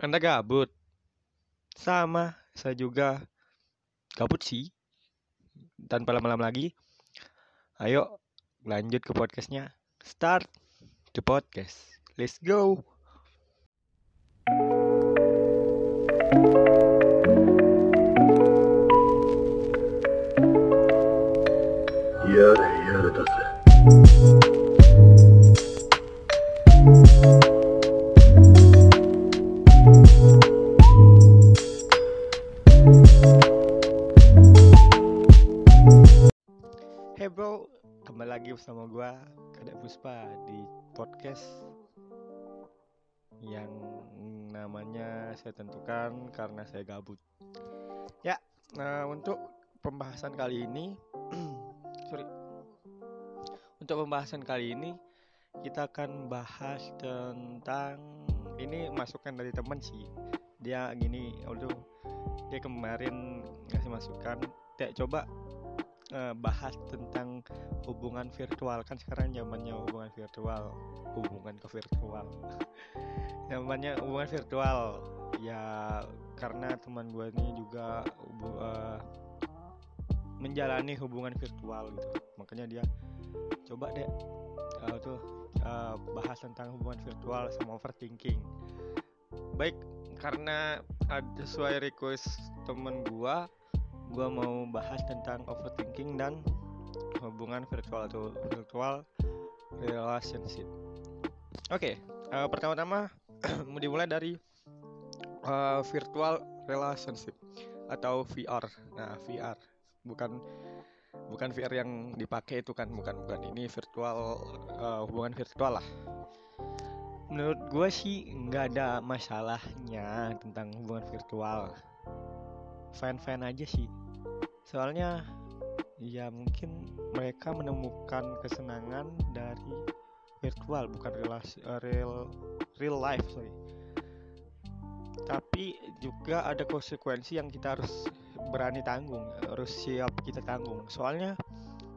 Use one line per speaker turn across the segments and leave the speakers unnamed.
Anda gabut? Sama, saya juga gabut sih. Tanpa lama-lama lagi, ayo lanjut ke podcastnya. Start the podcast. Let's go.
や
bersama gua Kadek Puspa di podcast yang namanya saya tentukan karena saya gabut. Ya, nah untuk pembahasan kali ini, sorry, untuk pembahasan kali ini kita akan bahas tentang ini masukan dari teman sih. Dia gini, aduh, dia kemarin ngasih masukan, Dek coba eh, bahas tentang hubungan virtual. Kan sekarang zamannya hubungan virtual. Hubungan ke virtual. Zamannya hubungan virtual. Ya karena teman gue ini juga eh, menjalani hubungan virtual gitu. Makanya dia coba deh eh, tuh eh, bahas tentang hubungan virtual sama overthinking. Baik karena ada sesuai request temen gua gua mau bahas tentang overthinking dan hubungan virtual atau virtual relationship. Oke, eh, pertama-tama mau dimulai dari eh, virtual relationship atau VR. Nah, VR bukan bukan VR yang dipakai itu kan bukan bukan ini virtual eh, hubungan virtual lah. Menurut gue sih nggak ada masalahnya tentang hubungan virtual. Fan-fan aja sih soalnya ya mungkin mereka menemukan kesenangan dari virtual bukan relasi eh, real real life sorry. Tapi juga ada konsekuensi yang kita harus berani tanggung harus siap kita tanggung. Soalnya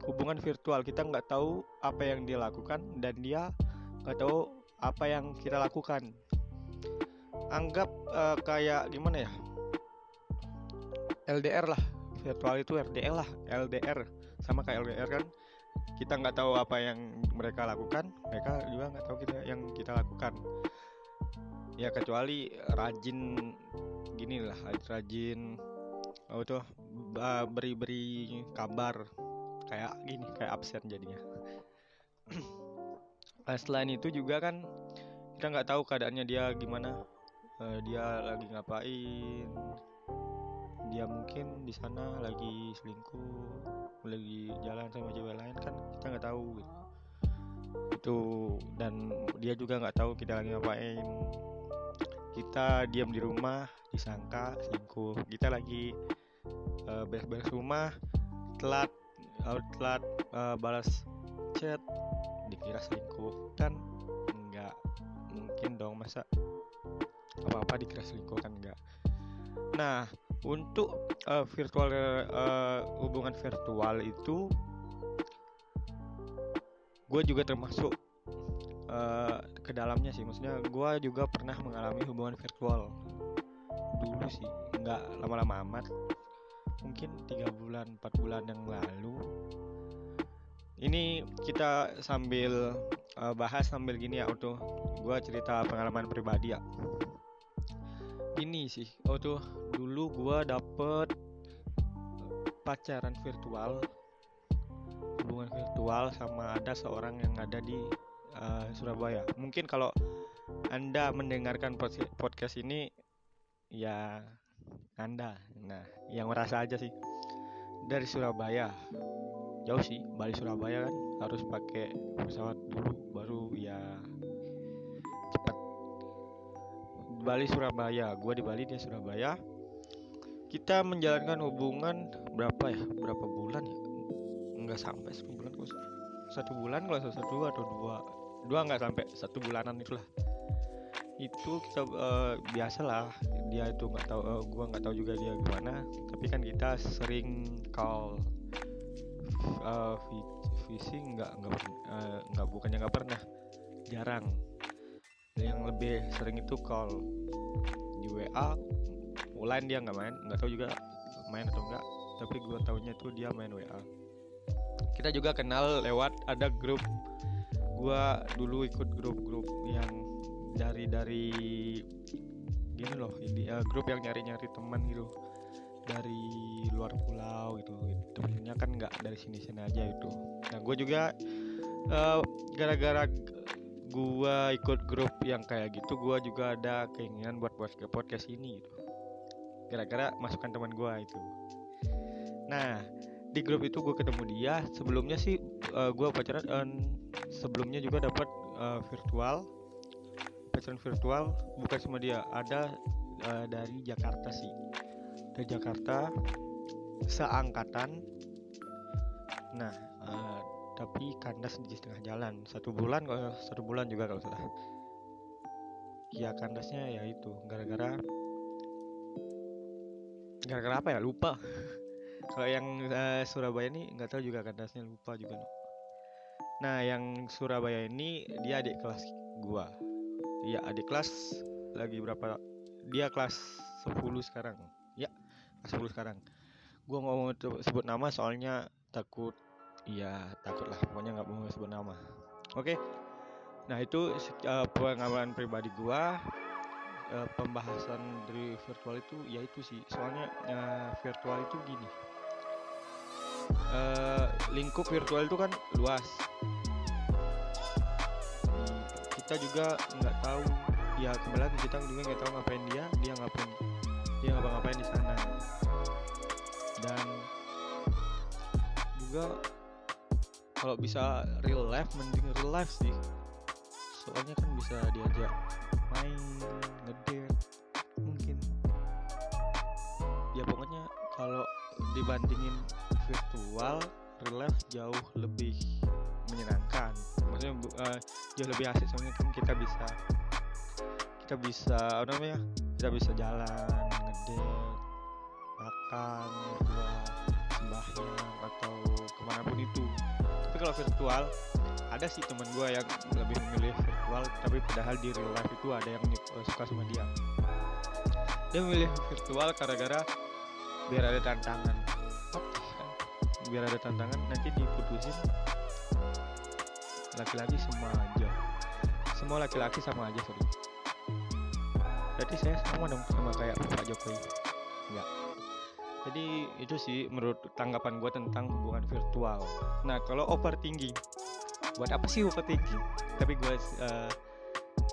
hubungan virtual kita nggak tahu apa yang dia lakukan dan dia nggak tahu apa yang kita lakukan. Anggap eh, kayak gimana ya? LDR lah virtual itu RDL lah LDR sama kayak LDR kan kita nggak tahu apa yang mereka lakukan mereka juga nggak tahu kita yang kita lakukan. Ya kecuali rajin gini lah rajin oh tuh beri-beri kabar kayak gini kayak absen jadinya. Nah, selain itu juga kan kita nggak tahu keadaannya dia gimana. Eh, dia lagi ngapain dia mungkin di sana lagi selingkuh lagi jalan sama cewek lain kan kita nggak tahu gitu. itu dan dia juga nggak tahu kita lagi ngapain. Kita diam di rumah disangka selingkuh. Kita lagi eh, beres-beres rumah telat eh, telat eh, balas chat dikira selingkuh. Kan nggak mungkin dong masa apa-apa dikira selingkuh kan enggak nah untuk eh, virtual eh, hubungan virtual itu gue juga termasuk eh, ke dalamnya sih. Maksudnya gue juga pernah mengalami hubungan virtual dulu sih. Nggak lama-lama amat. Mungkin tiga bulan empat bulan yang lalu. Ini kita sambil eh, bahas sambil gini ya auto gue cerita pengalaman pribadi ya ini sih oh tuh dulu gua dapet pacaran virtual hubungan virtual sama ada seorang yang ada di eh, Surabaya. Mungkin kalau anda mendengarkan pod- podcast ini ya anda. Nah yang merasa aja sih. Dari Surabaya. Jauh sih Bali Surabaya kan harus pakai pesawat dulu baru ya Bali Surabaya. Gua di Bali dia Surabaya. Kita menjalankan hubungan berapa ya? Berapa bulan ya? Nggak sampai satu bulan kok satu bulan kalau satu atau dua. Dua nggak sampai satu bulanan itulah itu kita eh, biasalah. Dia itu nggak tahu eh, gua nggak tahu juga dia gimana. Tapi kan kita sering call vi- visi nggak nggak nggak bukannya nggak pernah. Jarang yang lebih sering itu call di WA online dia nggak main nggak tahu juga main atau enggak tapi gue taunya tuh dia main WA kita juga kenal lewat ada grup. Gua dulu ikut grup-grup yang dari dari gini loh ini uh, grup yang nyari-nyari teman gitu dari luar pulau gitu. Temennya kan nggak dari sini sini aja itu. Nah gue juga uh, gara-gara gua ikut grup yang kayak gitu gua juga ada keinginan buat buat ke podcast ini gitu. Gara-gara masukan teman gua itu. Nah di grup itu gue ketemu dia. Sebelumnya sih uh, gue pacaran uh, sebelumnya juga dapat uh, virtual. Pacaran virtual bukan sama dia ada uh, dari Jakarta sih. Dari Jakarta seangkatan. Nah uh, tapi kandas di setengah jalan. Satu bulan kalau satu bulan juga kalau salah. Ya kandasnya ya itu. Gara-gara gara-gara apa ya? Lupa. Kalau yang uh, Surabaya ini nggak tahu juga kandasnya lupa juga nah yang Surabaya ini dia adik kelas gua. Iya adik kelas lagi berapa? Dia kelas 10 sekarang. Ya kelas 10 sekarang. Gua nggak mau sebut nama soalnya takut iya takut lah pokoknya nggak mau sebut nama oke. Nah itu uh, pengalaman pribadi gua uh, pembahasan dari virtual itu ya itu sih. Soalnya uh, virtual itu gini. Uh, lingkup virtual itu kan luas. Kita juga nggak tahu. Ya kembali lagi kita juga nggak tahu ngapain dia dia ngapain dia ngapa-ngapain di sana. Dan juga kalau bisa real life mending real life sih. Soalnya kan bisa diajak main ngedate mungkin. Ya pokoknya kalau dibandingin virtual real life jauh lebih menyenangkan. Maksudnya uh, jauh lebih asik. Soalnya kan kita bisa kita bisa apa namanya kita bisa jalan ngedate makan berdua sembahyang atau ke mana pun itu kalau virtual ada sih teman gue yang lebih memilih virtual tapi padahal di real life itu ada yang uh, suka sama dia. Dia memilih virtual gara-gara biar ada tantangan. Biar ada tantangan nanti diputusin laki-laki semua aja. Semua laki-laki sama aja sorry. Berarti saya sama dong sama kayak Pak Jokowi. Enggak jadi itu sih menurut tanggapan gue tentang hubungan virtual. Nah kalau overthinking buat apa sih overthinking tapi gue uh,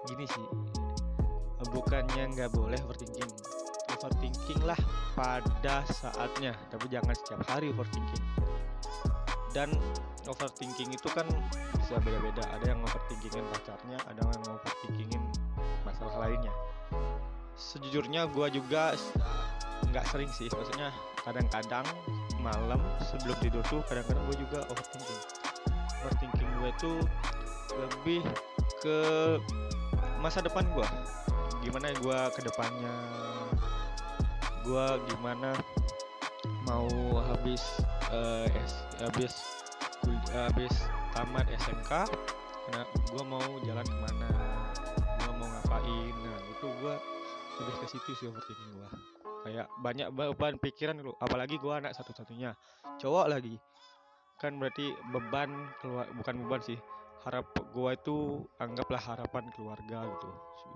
gini sih bukannya nggak boleh overthinking overthinking lah pada saatnya tapi jangan setiap hari overthinking dan overthinking itu kan bisa beda-beda. Ada yang overthinkingin pacarnya ada yang overthinkingin masalah lainnya. Sejujurnya gue juga nggak sering sih. Maksudnya kadang-kadang malam sebelum tidur tuh kadang-kadang gue juga overthinking. Overthinking gue tuh lebih ke masa depan gue gimana gue ke depannya gue gimana mau habis uh, S, habis habis tamat SMK nah gue mau jalan ke mana? Gue mau ngapain? Nah itu gue lebih ke situ sih overthinking gue kayak banyak beban pikiran dulu apalagi gue anak satu-satunya. Cowok lagi. Kan berarti beban keluar bukan beban sih. Harap gue itu anggaplah harapan keluarga gitu.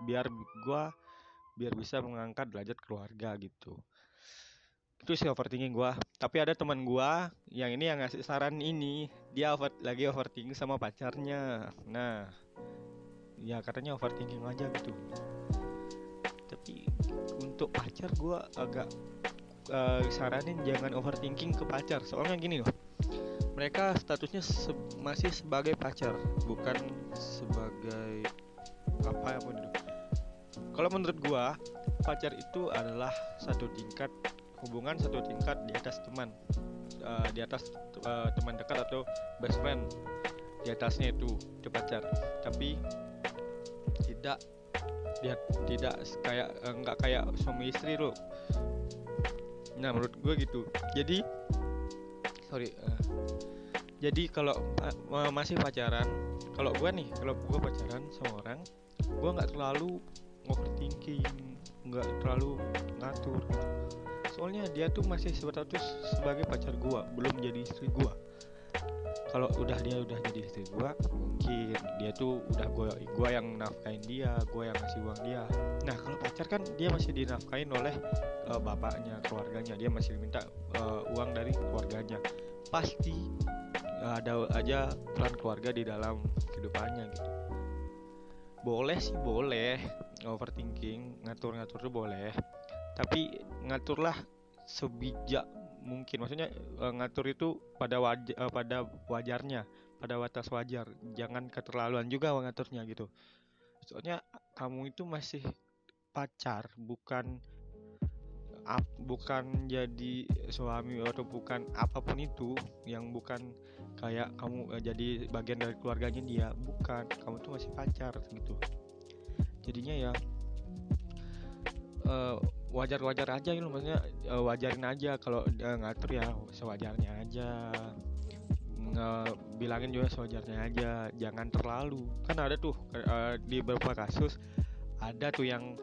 Biar gue biar bisa mengangkat derajat keluarga gitu. Itu sih overthinking gue tapi ada teman gue yang ini yang ngasih saran ini. Dia over, lagi overthinking sama pacarnya. Nah ya katanya overthinking aja gitu untuk pacar gue agak uh, saranin jangan overthinking ke pacar. Soalnya gini loh mereka statusnya se masih sebagai pacar bukan sebagai apa pun itu. Kalau menurut gua pacar itu adalah satu tingkat hubungan satu tingkat di atas teman uh, di atas uh, teman dekat atau best friend di atasnya itu itu pacar. Tapi tidak dia tidak kayak nggak kayak suami istri lo nah menurut gue gitu. Jadi sorry uh, jadi kalau uh, masih pacaran kalau gue nih kalau gue pacaran sama orang gue nggak terlalu overthinking nggak terlalu ngatur. Soalnya dia tuh masih sebatas sebagai pacar gua belum jadi istri gua kalau udah dia udah jadi istri gua mungkin dia tuh udah gua gua yang nafkain dia gua yang ngasih uang dia. Nah kalau pacar kan dia masih dinafkain oleh uh, bapaknya keluarganya. Dia masih minta uh, uang dari keluarganya. Pasti uh, ada aja peran keluarga di dalam kehidupannya gitu. Boleh sih boleh. Overthinking ngatur-ngatur tuh boleh. Tapi ngaturlah sebijak mungkin. Maksudnya uh, ngatur itu pada wajar uh, pada wajarnya pada batas wajar. Jangan keterlaluan juga ngaturnya gitu. Soalnya kamu itu masih pacar bukan ap, bukan jadi suami atau bukan apa pun itu yang bukan kayak kamu uh, jadi bagian dari keluarganya dia. Bukan kamu tuh masih pacar gitu. Jadinya ya wajar-wajar aja gitu maksudnya uh, wajarin aja. Kalau uh, ngatur ya sewajarnya aja. Bilangin juga sewajarnya aja. Jangan terlalu. Kan ada tuh uh, di beberapa kasus ada tuh yang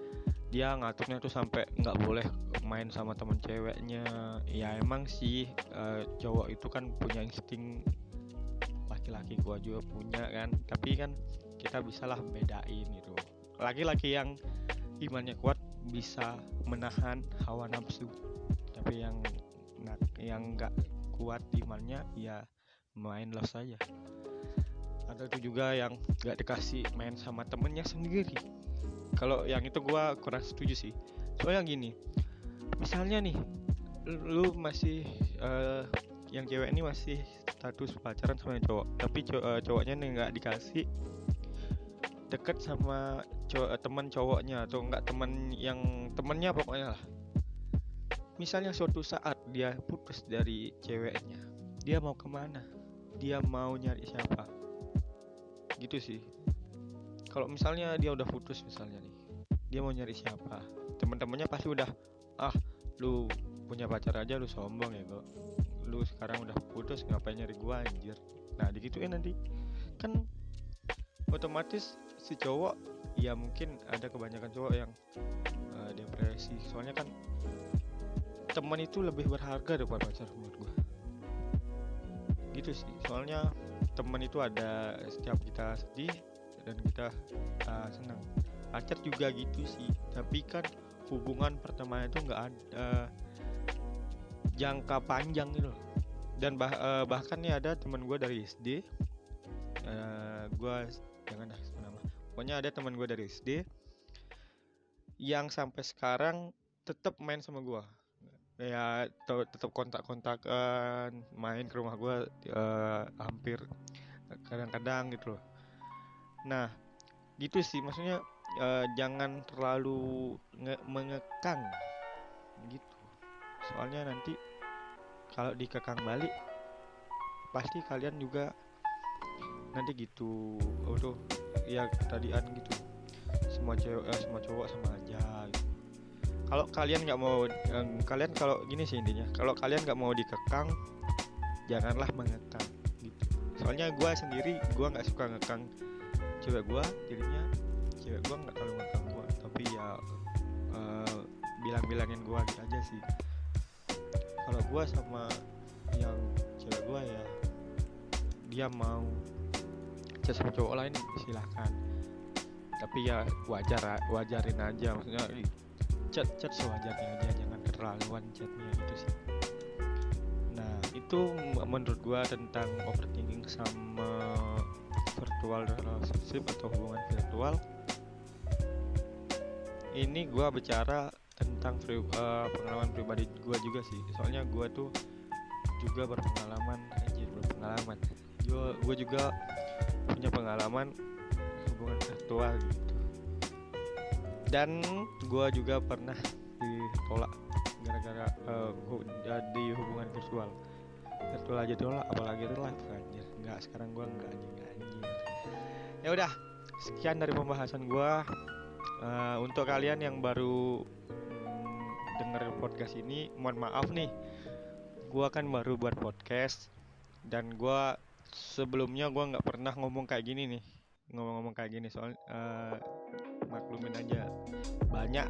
dia ngaturnya tuh sampai nggak boleh main sama temen ceweknya. Ya emang sih uh, cowok itu kan punya insting. Laki-laki gua juga punya kan. Tapi kan kita bisalah bedain gitu. Laki-laki yang imannya kuat bisa menahan hawa nafsu. Tapi yang yang nggak kuat imannya ya main los saja. Ada tuh juga yang nggak dikasih main sama temennya sendiri. Kalau yang itu gua kurang setuju sih. Soalnya gini misalnya nih lu masih uh, yang cewek ini masih status pacaran sama cowok tapi uh, cowoknya nggak dikasih deket sama cowok, eh, teman cowoknya atau enggak teman yang temennya pokoknya lah. Misalnya suatu saat dia putus dari ceweknya dia mau ke mana? Dia mau nyari siapa? Gitu sih. Kalau misalnya dia udah putus misalnya nih dia mau nyari siapa? Teman-temannya pasti udah ah lu punya pacar aja lu sombong ya kok lu sekarang udah putus ngapain nyari gua anjir? Nah digituin nanti. Kan otomatis si cowok ya mungkin ada kebanyakan cowok yang uh, depresi. Soalnya kan teman itu lebih berharga daripada pacar menurut gue gitu sih. Soalnya teman itu ada setiap kita sedih dan kita uh, senang. Pacar juga gitu sih. Tapi kan hubungan pertemanan itu nggak ada uh, jangka panjang gitu loh. Dan bah, uh, bahkan nih ada teman gue dari SD uh, gue jangan dah pokoknya ada teman gue dari SD yang sampai sekarang tetap main sama gue ya tetap kontak-kontakan main ke rumah gue uh, hampir kadang-kadang gitu loh. Nah gitu sih maksudnya uh, jangan terlalu mengekang. Gitu. Soalnya nanti kalau dikekang balik pasti kalian juga nanti gitu oh tuh ya tadian gitu. Semua cewek eh, semua cowok sama aja gitu. kalau kalian nggak mau eh, kalian kalau gini sih intinya kalau kalian nggak mau dikekang janganlah mengekang gitu. Soalnya gue sendiri gue nggak suka ngekang cewek gue jadinya cewek gue nggak terlalu ngekang gue tapi ya uh, bilang-bilangin gue gitu aja sih. Kalau gue sama yang cewek gue ya dia mau chat sama cowok lain silahkan. Tapi ya wajar wajarin aja maksudnya chat chat sewajarnya aja jangan keterlaluan chatnya gitu sih. Nah itu menurut gua tentang overthinking sama virtual relationship atau hubungan virtual. Ini gua bicara tentang pri, uh, pengalaman pribadi gua juga sih. Soalnya gua tuh juga berpengalaman anjir berpengalaman. Gua juga punya pengalaman hubungan virtual gitu. Dan gue juga pernah ditolak gara-gara uh, di hubungan virtual. Virtual aja tolak apalagi itu live anjir. Nggak sekarang gue nggak anjing anjir ya udah sekian dari pembahasan gue uh, untuk kalian yang baru mm, denger podcast ini mohon maaf nih. Gue kan baru buat podcast dan gue sebelumnya gue nggak pernah ngomong kayak gini nih. Ngomong-ngomong kayak gini soal uh, maklumin aja. Banyak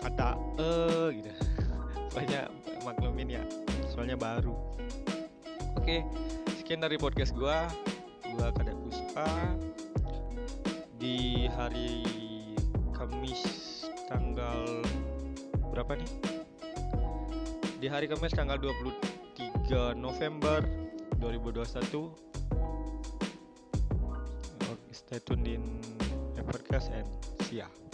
kata eh gitu. Pokoknya maklumin ya soalnya baru. Oke sekian dari podcast gua. Gua Kadek Puspa. Di hari Kamis tanggal berapa nih? Di hari Kamis tanggal 23 November 2021 Oke, stay tune in podcast and see ya